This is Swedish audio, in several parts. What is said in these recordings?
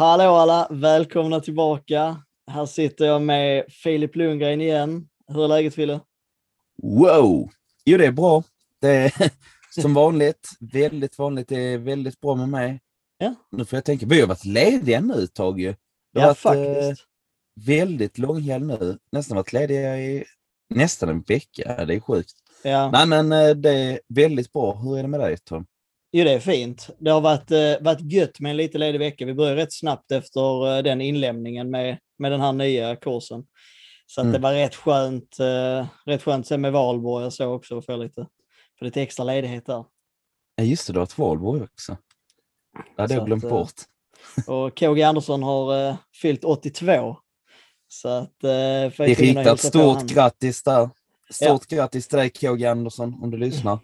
Hallå alla, välkomna tillbaka. Här sitter jag med Filip Lundgren igen. Hur är läget Fille? Wow! Jo, det är bra. Det är som vanligt, väldigt vanligt. Det är väldigt bra med mig. Ja. Nu får jag tänka, vi har varit lediga nu ett tag ju. Ja, varit eh, faktiskt. väldigt långhelg nu. Nästan varit lediga i nästan en vecka. Det är sjukt. Ja. Nej, men eh, det är väldigt bra. Hur är det med dig Tom? Jo, det är fint. Det har varit, eh, varit gött med en lite ledig vecka. Vi började rätt snabbt efter eh, den inlämningen med, med den här nya kursen. Så att Mm. det var rätt skönt, eh, rätt skönt sen med Valborg och så också, att få lite, få lite extra ledighet där. Ja, just det, du har ett Valborg också. Det hade jag glömt att, eh, bort. Och KG Andersson har eh, fyllt 82. Så att... Eh, Det är riktat stort grattis där. Stort grattis till dig KG Andersson, om du lyssnar.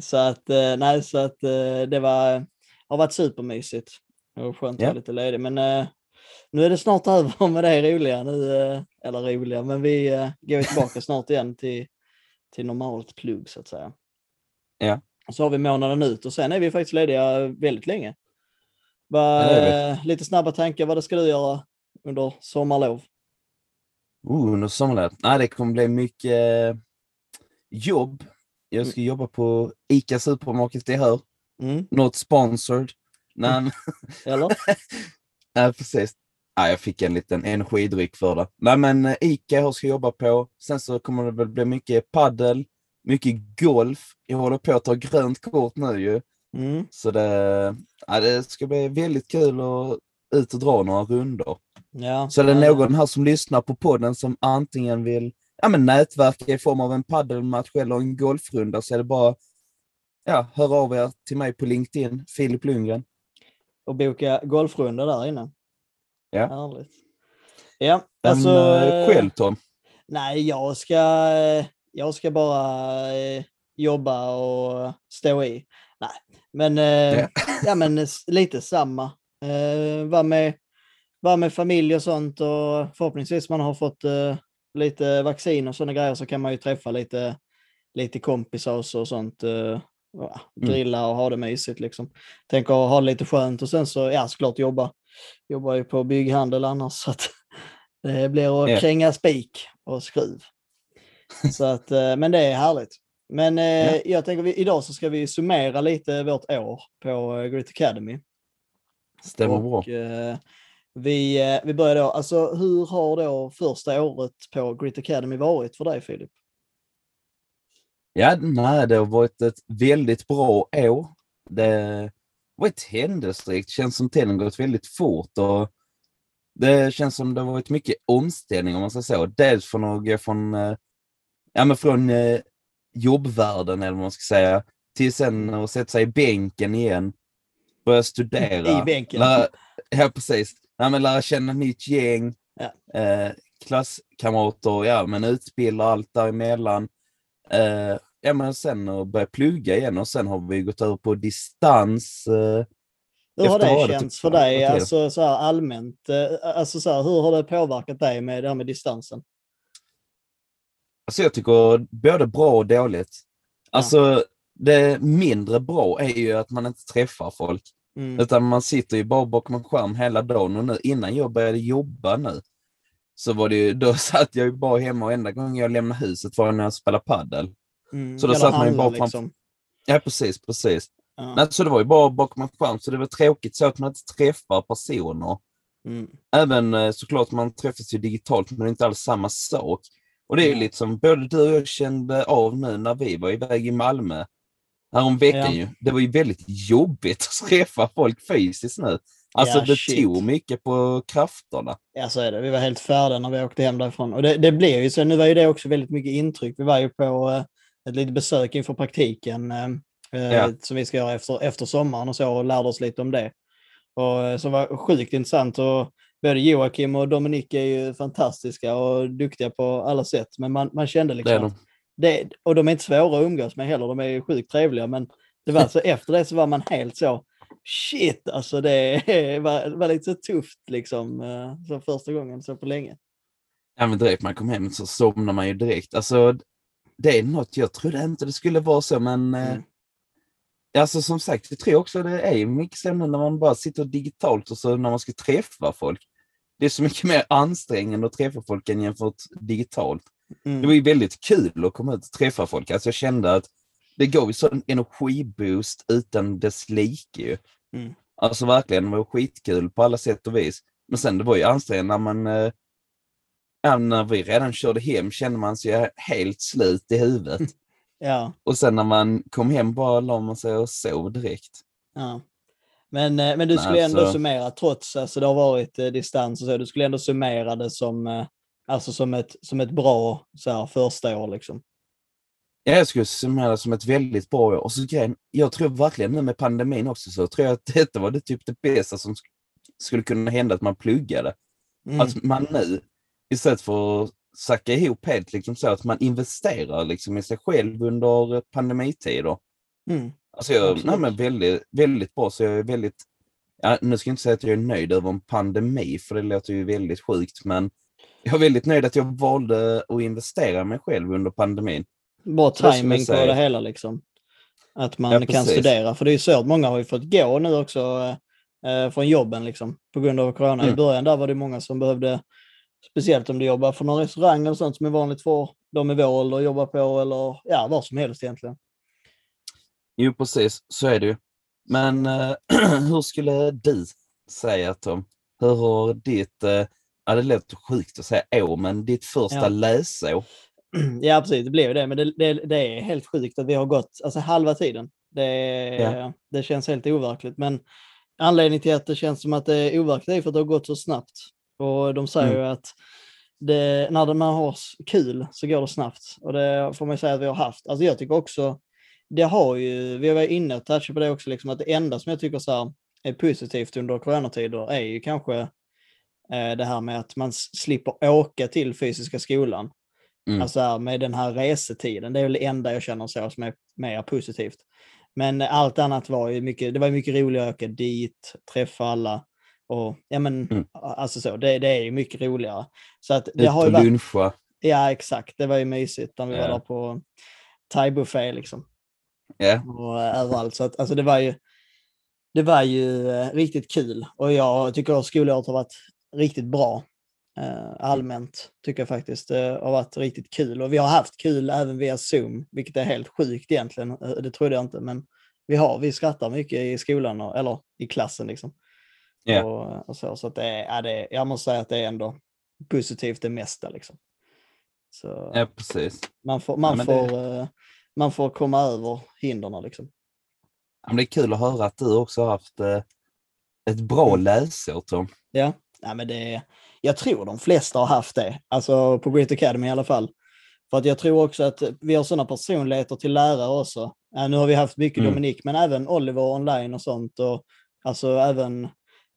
Så att, eh, nej, så att eh, det var, har varit supermysigt. Det var skönt att Ja. vara lite ledig. Men eh, nu är det snart över med det roliga. Nu, eller roliga, men vi går tillbaka snart igen till, till normalt plugg så att säga. Ja. Så har vi månaden ut och sen är vi faktiskt lediga väldigt länge. Eh, lite snabba tankar, vad det ska du göra under sommarlov? Oh, under sommarlovet. Nej, det kommer bli mycket jobb. Jag ska jobba på ICA Supermarket, det hör. Mm, Not sponsored. Nej, eller? nej precis. Nej, jag fick en liten energidryck för det. Nej, men eh, ICA jag ska jobba på. Sen så kommer det väl bli mycket paddel, mycket golf. Jag håller på att ta grönt kort nu ju. Mm. Så det, ja, det ska bli väldigt kul att ut och dra några rundor. Ja, Så är det ja, någon här som lyssnar på podden som antingen vill ja, men nätverka i form av en paddelmatch eller en golfrunda så är det bara ja, hör av er till mig på LinkedIn, Filip Lundgren. Och boka golfrunda där inne. Ja. Härligt. Ja, Men alltså... eh, eh, själv Tom? Nej, jag ska, eh, jag ska bara eh, jobba och stå i. Nej, men, eh, Ja. ja. men lite samma. Eh, Vara med, var med familj och sånt och förhoppningsvis man har fått eh, lite vaccin och sådana grejer så kan man ju träffa lite, lite kompisar och så- och sånt. eh, ja, Mm. grilla och ha det mysigt liksom. Tänker ha det lite skönt och sen så, ja såklart jobba. Jobbar ju på bygghandel annars så att det blir att kränga spik och skruv. Så att, eh, men det är härligt. Men Ja. jag tänker vi, idag så ska vi summera lite vårt år på eh, Grit Academy. Stämmer bra. och, eh, vi, eh, vi börjar då, alltså hur har då första året på Grit Academy varit för dig Filip? Ja, nej, det har varit ett väldigt bra år. Det har varit händelserikt, känns som tiden gått väldigt fort och det känns som det har varit mycket omställning om man ska säga. Dels från att gå från, eh, ja, men från eh, jobbvärlden eller vad man ska säga, till sen att sätta sig i bänken igen, börja studera. I bänken. Ja, precis. Ja, men lära känna nytt gäng, Ja. eh, klasskamrater, ja, men utbilda allt däremellan. Eh, ja, men sen att börja plugga igen och sen har vi gått över på distans. Eh, Hur har det känts typ, för dig, alltså så här allmänt? eh, Alltså så här, hur har det påverkat dig med det här med distansen? alltså jag tycker både bra och dåligt. Alltså det mindre bra är ju att man inte träffar folk. Mm. Utan man sitter ju bara bakom en skärm hela dagen och nu innan jag började jobba nu så var det ju, då satt jag ju bara hemma och enda gången jag lämnade huset var när jag spelade paddel. Mm. så då satt man ju bara framför- liksom. Ja precis, precis. Ja. Nej, så det var ju bara bakom en skärm så det var tråkigt så att man inte träffar personer. Mm. Även eh, såklart man träffas ju digitalt men det är inte alls samma sak. Och det är ju Nej. lite som både du och jag kände av nu när vi var iväg i Malmö härom veckan Ja. ju. Det var ju väldigt jobbigt att träffa folk fysiskt nu. Alltså Ja, det shit. tog mycket på krafterna. Ja, så är det. Vi var helt färdiga när vi åkte hem därifrån. Och det, det blev ju så. Nu var ju det också väldigt mycket intryck. Vi var ju på eh, ett litet besök inför praktiken eh, eh, Ja. som vi ska göra efter, efter sommaren och så och lärde oss lite om det. Och, eh, så var sjukt intressant och både Joakim och Dominik är ju fantastiska och duktiga på alla sätt. Men man, man kände Det liksom... Det, och de är inte svåra att umgås med heller, de är ju sjukt trevliga. Men det var så, efter det så var man helt så, shit, alltså det var, var lite så tufft liksom. eh, Så första gången så på länge. Ja, men direkt man kom hem så somnar man ju direkt. Alltså, det är något, jag trodde inte det skulle vara så, men eh, Mm. alltså som sagt, jag tror också det är mycket sämre när man bara sitter digitalt och så när man ska träffa folk. Det är så mycket mer ansträngande att träffa folk än jämfört digitalt. Det Mm. var ju väldigt kul att komma ut och träffa folk. Alltså jag kände att det gav ju sån energiboost utan dess like ju. Mm. Alltså verkligen, det var skitkul på alla sätt och vis. Men sen det var ju ansträngande när man, eh, ja, när vi redan körde hem kände man sig helt slut i huvudet. Ja. och sen när man kom hem bara la man sig och sov direkt. Ja. Men, eh, men du skulle ändå alltså- summera, trots alltså det har varit eh, distans och så, du skulle ändå summera det som, eh, alltså som, ett, som ett bra så här, första år liksom. Ja, jag skulle summera det som ett väldigt bra år. Och så grejen, jag tror verkligen nu med pandemin också så tror jag att detta var det typ det bästa som sk- skulle kunna hända att man pluggade. Mm. Att man nu, istället för att sacka ihop helt, liksom så att man investerar liksom i sig själv under pandemitider. Mm. Alltså jag, Absolut. nej, men väldigt, väldigt bra, så jag är väldigt, ja, nu ska jag inte säga att jag är nöjd över en pandemi, för det låter ju väldigt sjukt, men jag är väldigt nöjd att jag valde att investera i mig själv under pandemin. Bra Så timing på det hela liksom. Att man Ja, kan precis. studera, för det är ju svårt. Många har ju fått gå nu också eh, från jobben liksom, på grund av corona. I Mm. början där var det många som behövde, speciellt om du jobbar för någon restaurang eller sånt som är vanligt för de i vår ålder att jobba på eller ja, vad som helst egentligen. Jo, precis, så är det ju. Men eh, hur skulle du säga Tom? Hur har ditt, eh, ja det låter sjukt att säga år, men ditt första Ja. läsår? Ja, precis, det blev det. Men det, det, det är helt sjukt att vi har gått alltså, halva tiden. Det, Ja. det känns helt overkligt. Men anledningen till att det känns som att det är overkligt är för att det har gått så snabbt. Och de säger Mm. ju att det, när man har kul så går det snabbt. Och det får man säga att vi har haft. Alltså jag tycker också, det har ju, vi var inne och touchade på det också, liksom, att det enda som jag tycker så här, är positivt under coronatider är ju kanske det här med att man slipper åka till fysiska skolan. Mm. Alltså här, med den här resetiden, det är väl det enda jag känner så som är mer positivt. Men allt annat var ju mycket, det var mycket roligare att åka dit, träffa alla. Och ja men, Mm. alltså så, det, det är ju mycket roligare. Så att det Ut har ju varit, luncha? ja exakt, det var ju mysigt när vi var Ja. där på thai-buffé liksom. Ja, Och eh, överallt. Så att alltså det var ju, det var ju eh, riktigt kul. Och jag tycker att skolåret har varit riktigt bra. Eh, allmänt tycker jag faktiskt det har varit riktigt kul. Och vi har haft kul även via Zoom, vilket är helt sjukt egentligen. Eh, Det trodde jag inte, men vi har, vi skrattar mycket i skolan, och, eller i klassen liksom. Ja. Och, och så, så att det, är- ja, det, jag måste säga att det är ändå positivt det mesta liksom. Så ja precis. man får, man, det- får, eh, man får komma över hindren liksom. Ja, men det är kul att höra att du också har haft ett bra Mm. läsår Tom. Ja, ja men det, jag tror de flesta har haft det, alltså på Great Academy i alla fall. För att jag tror också att vi har sådana personligheter till lärare också. Ja, nu har vi haft mycket Mm. Dominik, men även Oliver online och sånt. Och, alltså även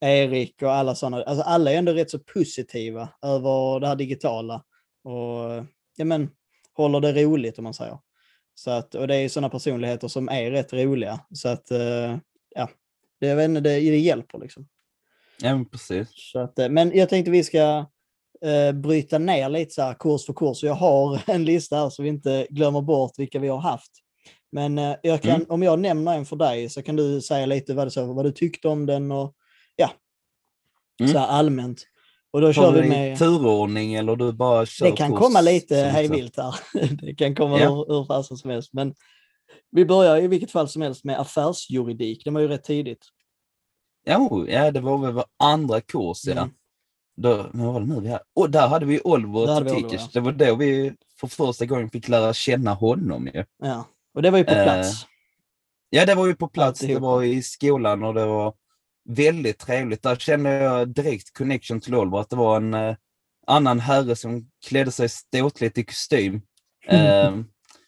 Erik och alla sådana. Alltså alla är ändå rätt så positiva över det här digitala. Och ja, men, håller det roligt om man säger. Så att, och det är sådana personligheter som är rätt roliga. Så att, eh, ja, det, jag vet inte, det, det hjälper liksom. Ja, men precis. Så att, eh, men jag tänkte vi ska eh, bryta ner lite så här kurs för kurs. Jag har en lista här så vi inte glömmer bort vilka vi har haft. Men eh, jag kan, Mm. om jag nämner en för dig så kan du säga lite vad, så, vad du tyckte om den och ja, Mm. så här allmänt. Och då kör vi med... turordning eller du bara kör Det kan kurs komma lite hej vilt här. Det kan komma Ja. hur, hur fasen som helst. Men vi börjar i vilket fall som helst med affärsjuridik. Det var ju rätt tidigt. Jo, ja, det var väl vår andra kurs, ja. Mm. Då, vad var det nu vi hade? Och där hade vi Oliver hade vi. Oliver. Det var då vi för första gången fick lära känna honom ju. Ja. Och det var ju på Eh, plats. Ja, det var ju på plats. Det Alltihopa. var i skolan och det var väldigt trevligt. Där kände jag direkt connection till Oliver, att det var en eh, annan herre som klädde sig ståtligt i kostym. Eh,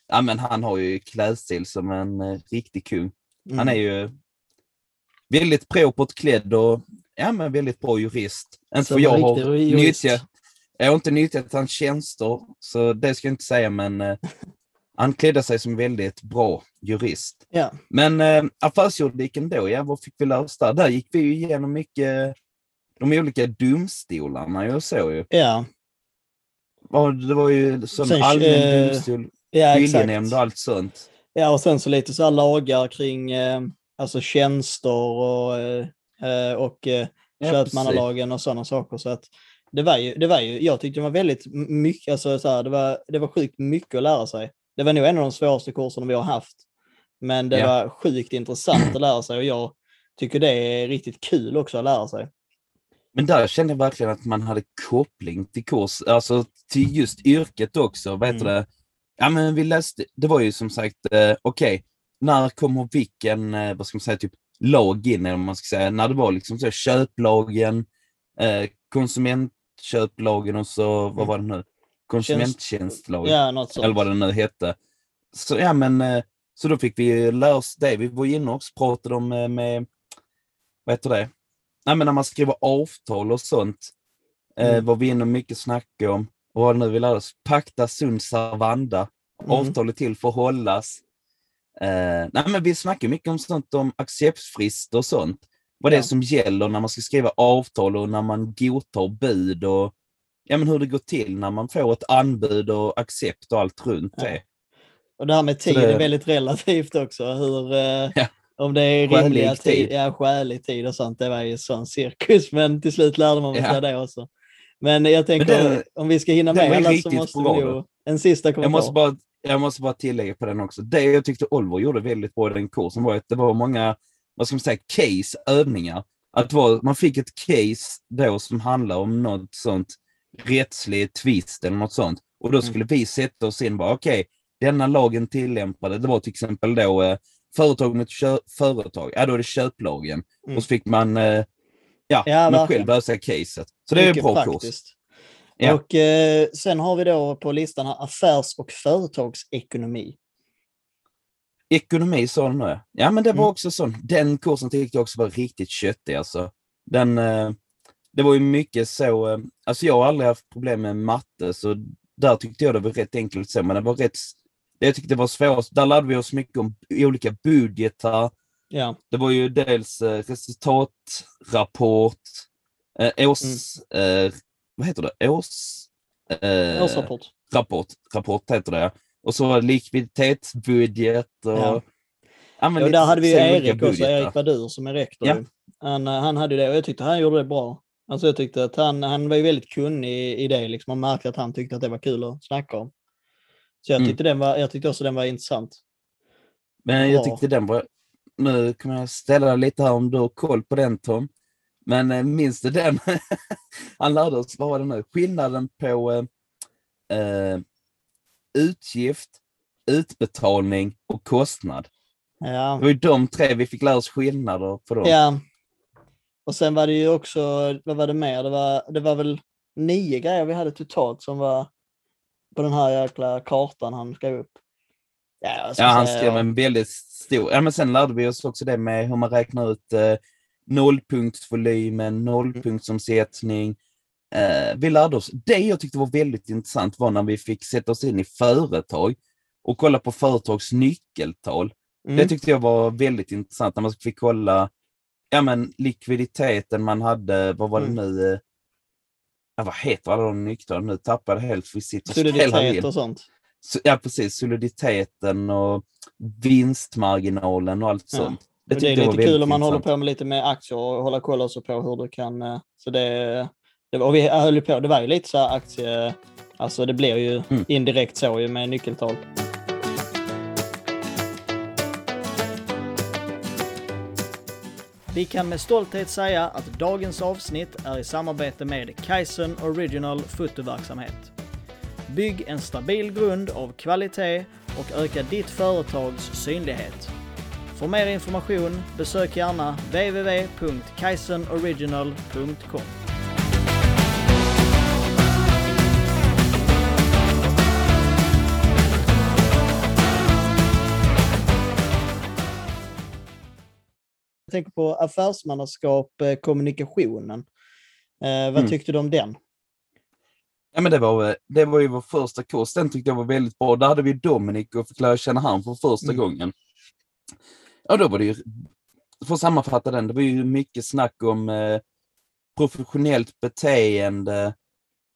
ja, men han har ju klädstil som en eh, riktig kung. Han är Mm. ju väldigt propert klädd och ja, men väldigt bra jurist. Inte Så för jag har nyttjat, jag har inte nyttjat hans tjänster, så det ska jag inte säga, men eh, han klädde sig som väldigt bra jurist. Ja, Men eh, affärsjuridiken då, ja, vad fick vi lära oss där? Där gick vi ju igenom mycket, de olika domstolarna jag såg ju. ja, Det var ju som Sen, allmän eh, domstol, ja skiljenämnd och allt sånt. Ja, och sen så lite så här lagar kring eh, alltså tjänster och, eh, eh, och eh, Ja, köpmannalagen och sådana saker. Så att det var ju, det var ju, jag tyckte det var väldigt mycket, alltså så här, det var, det var sjukt mycket att lära sig. Det var nog en av de svåraste kurserna vi har haft. Men det Ja. var sjukt intressant att lära sig och jag tycker det är riktigt kul också att lära sig. Men där kände jag verkligen att man hade koppling till kurs, alltså till just yrket också. Vad heter Mm. det? Ja, men vi läste, det var ju som sagt, eh, okej, när kommer vilken, eh, vad ska man säga, typ lag in, eller man ska säga, när det var liksom så köplagen, eh, konsumentköplagen och så, vad var det nu? Konsumenttjänstlagen, Ja, något eller vad det nu hette. Så ja, men, eh, så då fick vi lära oss det. Vi var inne och pratade om eh, med, vad heter det? Nej, men när man skriver avtal och sånt, Mm. var vi inne och mycket snack om. Och vad det nu vi lärde oss, pacta sunt servanda. Mm. Avtal är till för att hållas. Eh, nej, men vi snackar mycket om sånt, om acceptfrister och sånt. Vad det Ja. är som gäller när man ska skriva avtal och när man godtar bud och ja, men hur det går till när man får ett anbud och accept och allt runt Ja. det. Och det här med tid det- är väldigt relativt också. Hur, eh, Ja. Om det är Skälig rimliga tid, tid. ja, skälig tid och sånt. Det var ju sån cirkus, men till slut lärde man Ja. sig det också. Men jag tänker, den- om vi ska hinna med alla så måste vi ju... En sista kommentar. Jag måste, bara, jag måste bara tillägga på den också. Det jag tyckte Oliver gjorde väldigt bra i den kursen var att det var många, vad ska man säga, case, övningar. Att var, man fick ett case då som handlar om något sånt rättslig tvist eller något sånt. Och då skulle vi sätta oss in bara, okej, denna lagen tillämpade, det var till exempel då eh, företag mot företag, ja då är det köplagen. Mm. Och så fick man, eh, ja, Ja, man verkligen. själv lösa caset. Så det är en bra kurs. Ja. Och eh, sen har vi då på listan här affärs och företagsekonomi. Ekonomi sa du nu. Ja, men det var Mm. också sån. Den kursen tyckte jag också var riktigt köttig alltså. Den, eh, det var ju mycket så, eh, alltså jag har aldrig haft problem med matte, så där tyckte jag det var rätt enkelt så, men det var rätt, det jag tyckte var svårast, där lärde vi oss mycket om olika budgetar. Ja, Det var ju dels eh, resultatrapport, eh, års, eh, vad heter det, års... Eh, årsrapport. rapport, rapport heter det. Och så likviditetsbudget och... Ja. Ja, lite där hade vi Erik också. Erik Wadur som är rektor. Ja. Han, eh, han hade det och jag tyckte han gjorde det bra. Alltså jag tyckte att han, han var ju väldigt kunnig i, det liksom. Man märkte att han tyckte att det var kul att snacka om. Så jag Mm. tyckte, den var, jag tyckte också den var intressant. Men jag Bra. tyckte den var... Nu kommer jag ställa dig lite här om du har koll på den Tom. Men eh, minns du den? Han lärde oss, vad var det nu? Skillnaden på eh, eh, utgift, utbetalning och kostnad. Ja, Det var ju de tre vi fick lära oss skillnader på dem. ja. Och sen var det ju också, vad var det mer? Det var, det var väl nio grejer vi hade totalt som var på den här jäkla kartan han skrev upp. Ja, Ja, han skrev en väldigt stor... Ja, men sen lärde vi oss också det med hur man räknar ut eh, nollpunktsvolymen, nollpunktsomsättning. Eh, vi lärde oss... Det jag tyckte var väldigt intressant var när vi fick sätta oss in i företag och kolla på företags nyckeltal. Mm. Det tyckte jag var väldigt intressant när man fick kolla ja, men likviditeten man hade. Vad var det Mm. nu? Ja, vad heter alla de nyckeltalen? Nu tappade helt vi sitter. Soliditet och sånt. Så- Ja, precis. Soliditeten och vinstmarginalen och allt Ja. sånt. Och det är lite kul om man håller på med lite med aktier och hålla koll också på hur du kan... eh, Så det, det och vi höll ju på, det var ju lite så här aktie... Alltså det blir ju Mm. indirekt så ju med nyckeltal. Vi kan med stolthet säga att dagens avsnitt är i samarbete med Kaizen Original fotoverksamhet. Bygg en stabil grund av kvalitet och öka ditt företags synlighet. För mer information besök gärna www.kaizenoriginal.com. Jag tänker på affärsmannaskap, eh, kommunikationen. Eh, vad Mm. tyckte du om den? Ja, men det, var, det var ju vår första kurs. Den tyckte jag var väldigt bra. Där hade vi Dominic och fick lära känna han för första Mm. gången. Ja, då var det ju, för att sammanfatta den, det var ju mycket snack om eh, professionellt beteende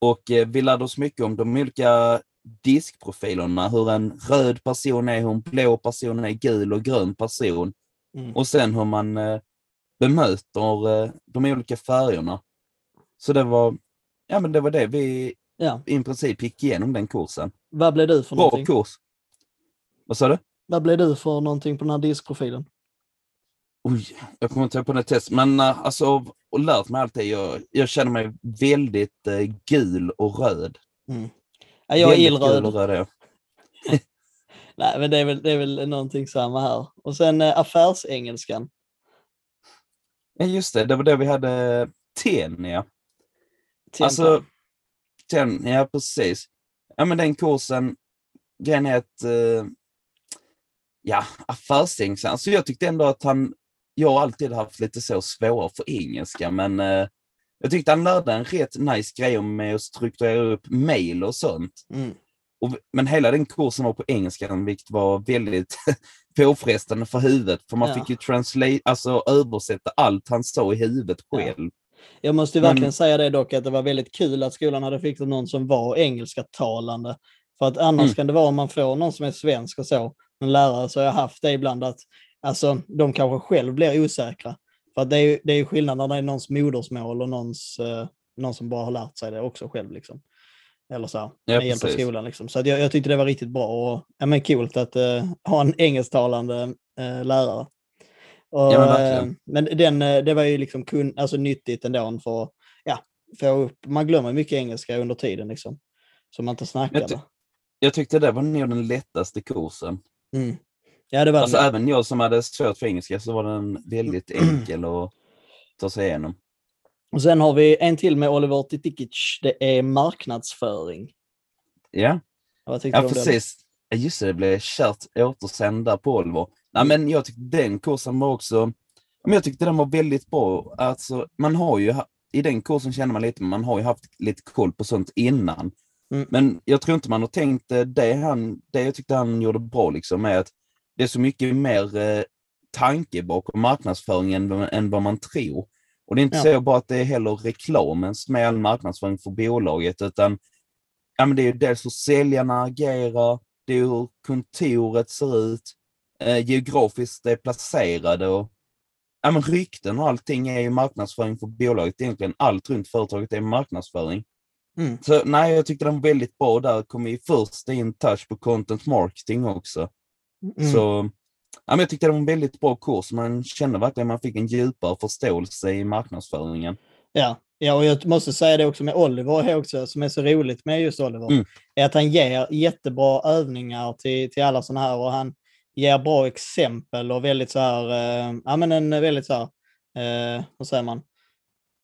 och eh, vi lärde oss mycket om de olika diskprofilerna, hur en röd person är, hur en blå person är, gul och grön person. Mm. Och sen hur man eh, bemöter eh, de olika färgerna. Så det var, ja men det var det vi Ja. i princip gick igenom den kursen. Vad blev du för Bra någonting? kurs. Vad sa du? Vad blev du för någonting på den här diskprofilen? Oj, jag kommer inte ihåg på det testet, men uh, alltså och lärt mig allt det. Jag, jag känner mig väldigt eh, gul och röd. Mm. Ja, jag är gul illröd. och röd jag. Nej, men det är, väl, det är väl någonting samma här. Och sen eh, affärsengelskan. Ja, just det, det var det vi hade TEN, ja. Tempa. Alltså, TEN, ja precis. Ja, men den kursen, grejen är att, ja, affärsängslan. Så jag tyckte ändå att han, jag har alltid haft lite så svårare för engelska, men eh, jag tyckte han lärde en rätt nice grej med att strukturera upp mail och sånt. Mm. Och, men hela den kursen var på engelska, vilket var väldigt påfrestande för huvudet. För man Ja. fick ju translate, alltså översätta allt han sa i huvudet Ja. själv. Jag måste ju Men- verkligen säga det dock, att det var väldigt kul att skolan hade fixat någon som var engelska talande. För att annars Mm. kan det vara om man får någon som är svensk och så, en lärare, så har jag haft det ibland att alltså, de kanske själv blir osäkra. För det är det är skillnad när det är någons modersmål och någons, eh, någon som bara har lärt sig det också själv. Liksom. Eller så, här, Ja, med hjälp av skolan. Liksom. Så jag, jag tyckte det var riktigt bra och ja, men coolt att eh, ha en engelsktalande eh, lärare. Och, Ja, men eh, men den, eh, det var ju liksom kun, alltså nyttigt ändå för ja, få upp, man glömmer mycket engelska under tiden liksom. Så man inte snackar Jag ty-. Jag tyckte det var nog den lättaste kursen. Mm. Ja, det var Alltså det. även jag som hade svårt för engelska så var den väldigt enkel att ta sig igenom. Och sen har vi en till med Oliver Titikic. Det är marknadsföring. Ja, ja precis. Ja, Just det, det blev kärt återsända på Oliver. Nej, men jag tyckte den kursen var också, men jag tyckte den var väldigt bra. Alltså, man har ju, i den kursen känner man lite, man har ju haft lite koll på sånt innan. Mm. Men jag tror inte man har tänkt eh, det han, det jag tyckte han gjorde bra liksom är att det är så mycket mer eh, tanke bakom marknadsföringen än, än vad man tror. Och det är inte Ja. så bara att det är heller reklamen som är all marknadsföring för bolaget, utan ja, men det är ju dels hur säljarna agerar, det är hur kontoret ser ut, eh, geografiskt det är placerade och ja, men rykten och allting är ju marknadsföring för bolaget. Egentligen allt runt företaget är marknadsföring. Mm. Så nej, jag tyckte den var väldigt bra. Där kom vi först in touch på content marketing också. Mm. Så ja, men jag tyckte det var en väldigt bra kurs. Man kände verkligen att man fick en djupare förståelse i marknadsföringen. Ja. ja, och jag måste säga det också med Oliver, också, som är så roligt med just Oliver, Mm. är att han ger jättebra övningar till, till alla sådana här och han ger bra exempel och väldigt så här, eh, ja men en väldigt så här, eh, vad säger man,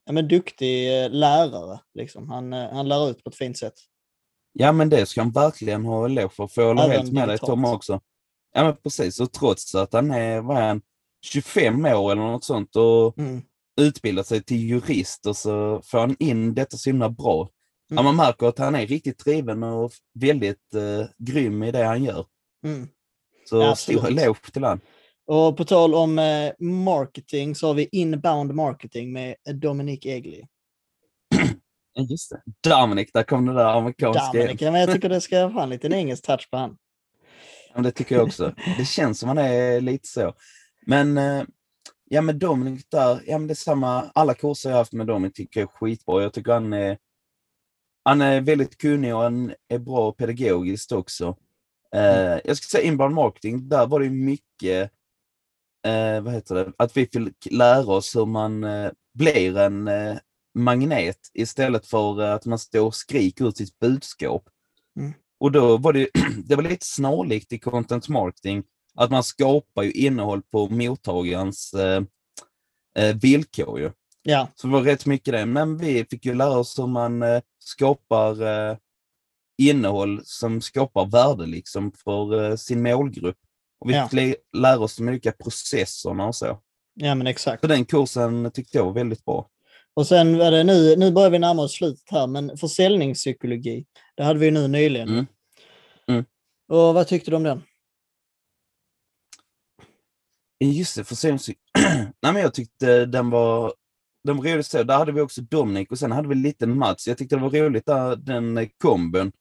ja men duktig eh, lärare liksom. Han, eh, han lär ut på ett fint sätt. Ja, men det ska han verkligen ha eloge för. För jag håller helt med dig. Tom också. Ja, men precis. Och trots att han är, vad är han, 25 år eller något sånt och Mm. utbildat sig till jurist och så får han in detta så himla bra. Ja, Mm. man märker att han är riktigt driven och väldigt eh, grym i det han gör. Mm. Så Ja, stor eloge till han. Och på tal om eh, marketing så har vi inbound marketing med Dominic Egli. Just det. Dominic, där kom det där amerikanska. Dominic, ja, men jag tycker det ska vara en liten engelsk touch på han. Ja, det tycker jag också. Det känns som han är lite så. Men eh, ja, med Dominic där, ja men det är samma, alla kurser jag haft med Dominic tycker jag är skitbra. Jag tycker han är, han är väldigt kunnig och han är bra pedagogiskt också. Eh, jag ska säga inbound marketing, där var det mycket, eh, vad heter det, att vi fick lära oss hur man eh, blir en eh, magnet istället för eh, att man står och skriker ut sitt budskap. Mm. Och då var det, det var lite snarlikt i content marketing, att man skapar ju innehåll på mottagarens eh, eh, villkor. Ju. Ja, Så det var rätt mycket det. Men vi fick ju lära oss hur man skapar eh, innehåll som skapar värde liksom för sin målgrupp. Och vi Ja. fick lä- lära oss de olika processerna och så. Ja, men exakt. Så den kursen tyckte jag var väldigt bra. Och sen var det nu, nu börjar vi närma oss slutet här, men försäljningspsykologi, det hade vi nu nyligen. Mm. Mm. Och vad tyckte du om den? Just det, försäljningspsykologi. Nej, men jag tyckte den var, den var rolig så. Där hade vi också Dominic och sen hade vi lite Mats. Jag tyckte det var roligt där, den kombon.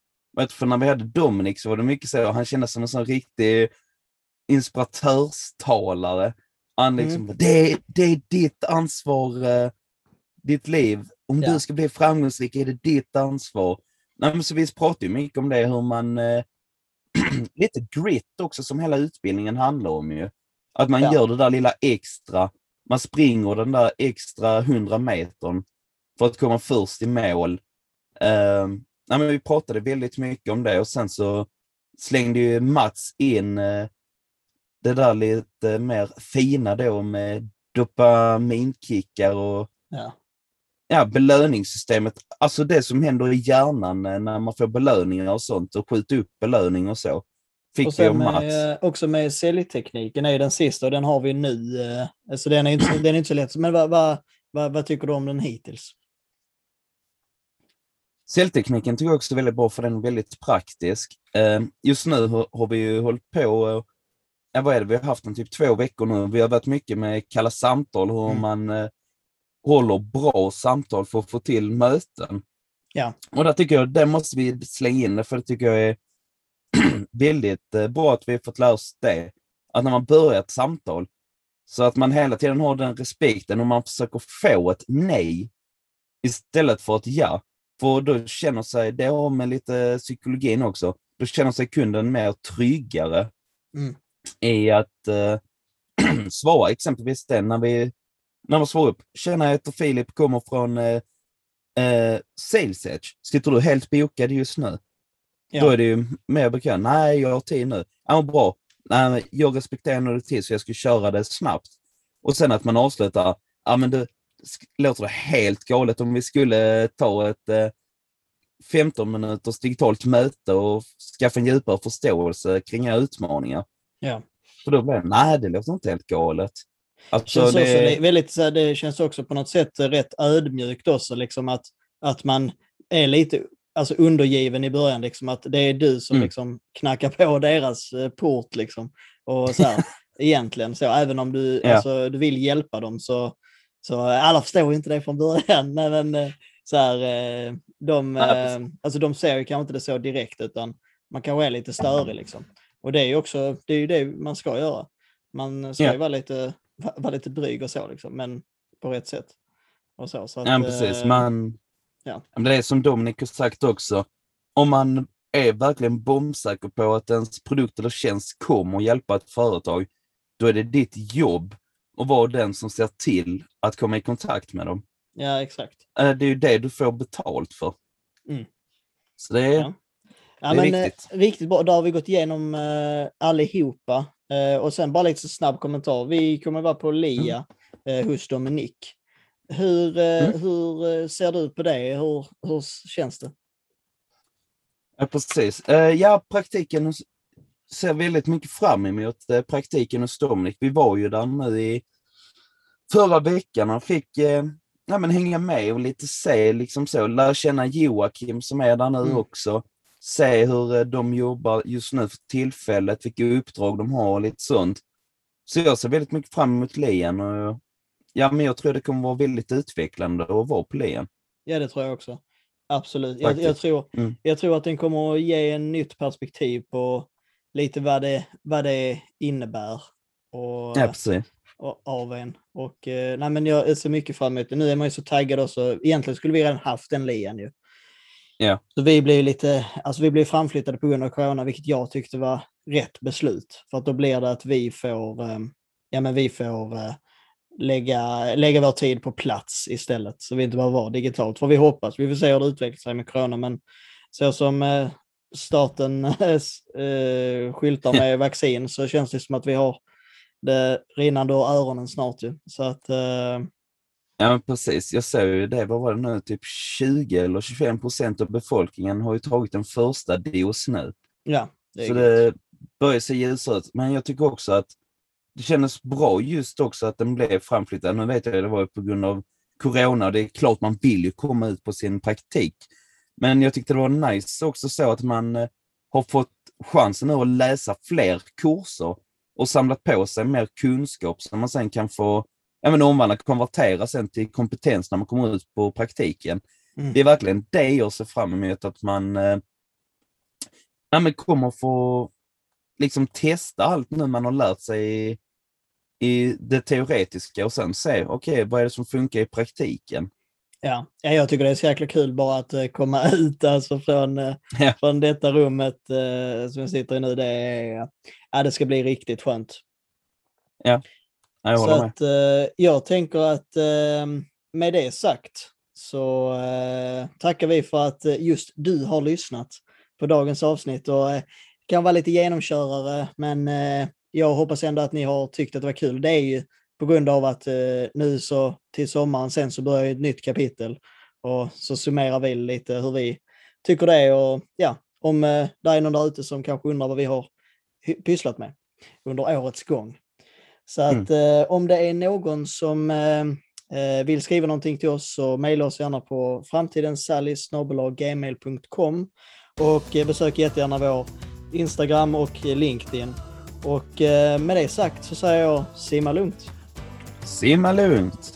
För när vi hade Dominic så var det mycket så, han kändes som en sån riktig inspiratörstalare. Han liksom, Mm. det, är- det är ditt ansvar, eh, ditt liv. Om Ja. du ska bli framgångsrik är det ditt ansvar. Nej, men så vi pratar ju mycket om det, hur man... Eh, lite grit också, som hela utbildningen handlar om ju. Att man Ja. gör det där lilla extra. Man springer den där extra 100 metern för att komma först i mål. Eh, nej, men vi pratade väldigt mycket om det och sen så slängde ju Mats in eh, det där lite mer fina då med dopaminkickar och Ja. ja, belöningssystemet. Alltså det som händer i hjärnan eh, när man får belöningar och sånt och skjuta upp belöning och så. Fick Och sen med, eh, också med säljtekniken är ju den sista och den har vi nu. eh, Så den är inte, den är inte så lätt. Men vad, vad, vad, vad tycker du om den hittills? Celltekniken tycker jag också är väldigt bra för den är väldigt praktisk. Just nu har vi ju hållit på, ja, vad är det, vi har haft den typ två veckor nu. Vi har varit mycket med kalla samtal, hur Mm. man eh, håller bra samtal för att få till möten. Ja. Och där tycker jag, det måste vi slänga in, för det tycker jag är väldigt eh, bra att vi har fått lära oss det. Att när man börjar ett samtal, så att man hela tiden har den respekten och man försöker få ett nej istället för ett ja. För då känner sig, det har med lite psykologin också, då känner sig kunden mer tryggare Mm. I att eh, svara exempelvis den när vi, när man svarar upp, tjena jag heter Filip, kommer från eh, eh, Sales Edge. Sitter du helt bokad just nu? Ja. Då är det ju mer bekvämt. Nej, jag har tid nu. Ja, bra. Nej, jag respekterar nog tid så jag ska köra det snabbt. Och sen att man avslutar, ja men det sk- låter det helt galet om vi skulle ta ett eh, 15 minuters digitalt möte och skaffa en djupare förståelse kring era utmaningar. Ja. För då blir det, nej det låter inte helt galet. Alltså, känns det, också, det, väldigt, så här, det känns också på något sätt rätt ödmjukt också, liksom att, att man är lite alltså undergiven i början, liksom, att det är du som Mm. liksom knackar på deras eh, port. Liksom, och så här, egentligen så, även om du, Ja. alltså, du vill hjälpa dem så, så alla förstår inte det från början. Men, eh, så här, eh, de, eh, alltså, de ser ju kanske inte det så direkt, utan man kanske är lite störig. Liksom. Och det är ju också, det är ju det man ska göra. Man ska Ja. ju vara lite, va- vara lite dryg och så, liksom, men på rätt sätt. Och så, så att, ja, precis. eh, Man, ja. Men Det är som Dominic har sagt också, om man är verkligen bombsäker på att ens produkt eller tjänst kommer att hjälpa ett företag, då är det ditt jobb att vara den som ser till att komma i kontakt med dem. Ja, exakt. Eh, Det är ju det du får betalt för. Mm. Så det är, Ja. Ja, men, eh, viktigt. riktigt bra. Då har vi gått igenom eh, allihopa. Eh, och sen bara lite så snabb kommentar. Vi kommer vara på LIA eh, hos Dominic. Hur, eh, Mm. hur eh, ser du på det? Hur, hur känns det? ja, precis. Eh, Ja, praktiken ser väldigt mycket fram emot eh, praktiken hos Dominic. Vi var ju där nu i förra veckan och fick eh, ja, men hänga med och lite se, liksom så, lära känna Joakim som är där nu Mm. också. Se hur eh, de jobbar just nu för tillfället, vilka uppdrag de har och lite sånt. Så jag ser väldigt mycket fram emot Lien och ja, men jag tror det kommer vara väldigt utvecklande att vara på Lien. Ja, det tror jag också. Absolut. Jag, jag, tror, Mm. jag tror att den kommer att ge en nytt perspektiv på lite vad det, vad det innebär. Och, Ja, och, av en. Och, eh, nej, men jag ser mycket fram emot det. Nu är man ju så taggad också. Egentligen skulle vi redan haft en lian ju. Ja. Så vi blev lite, alltså vi blev framflyttade på grund av corona, vilket jag tyckte var rätt beslut. För att då blir det att vi får, eh, ja men vi får eh, lägga, lägga vår tid på plats istället. Så vi inte behöver vara digitalt. För vi hoppas, vi får se hur det utvecklar sig med corona, men så som eh, staten eh, skyltar med vaccin så känns det som att vi har det rinnande ur öronen snart ju. Så att, eh, Ja, precis. Jag ser ju det, vad var det nu, typ 20 eller 25 procent av befolkningen har ju tagit den första dos nu. ja. Det Så gött. det börjar se ljusare ut. Men jag tycker också att det kändes bra just också att den blev framflyttad. Nu vet jag det var ju på grund av corona. Det är klart man vill ju komma ut på sin praktik. Men jag tyckte det var nice också så att man eh, har fått chansen nu att läsa fler kurser och samlat på sig mer kunskap som man sen kan få men omvandla, konvertera sen till kompetens när man kommer ut på praktiken. Mm. Det är verkligen det jag ser fram emot, att man eh, ja, men kommer få liksom testa allt nu man har lärt sig i, i det teoretiska och sen se, okej, okay, vad är det som funkar i praktiken? Ja. ja, jag tycker det är så jäkla kul bara att uh, komma ut alltså från, uh, Ja. från detta rummet uh, som jag sitter i nu. Det, är, ja, det ska bli riktigt skönt. Ja, jag Så med. att, eh, jag tänker att eh, med det sagt så eh, tackar vi för att eh, just du har lyssnat på dagens avsnitt. Och, eh, det kan vara lite genomkörare, men eh, jag hoppas ändå att ni har tyckt att det var kul. Det är ju på grund av att eh, nu så till sommaren sen så börjar ett nytt kapitel och så summerar vi lite hur vi tycker det och ja, om eh, det är någon där ute som kanske undrar vad vi har pysslat med under årets gång. Så att eh, om det är någon som eh, eh, vill skriva någonting till oss så mejla oss gärna på framtidensallis.gmail.com och eh, besök jättegärna vår Instagram och LinkedIn. Och eh, med det sagt så säger jag simma lugnt. Simma lugnt!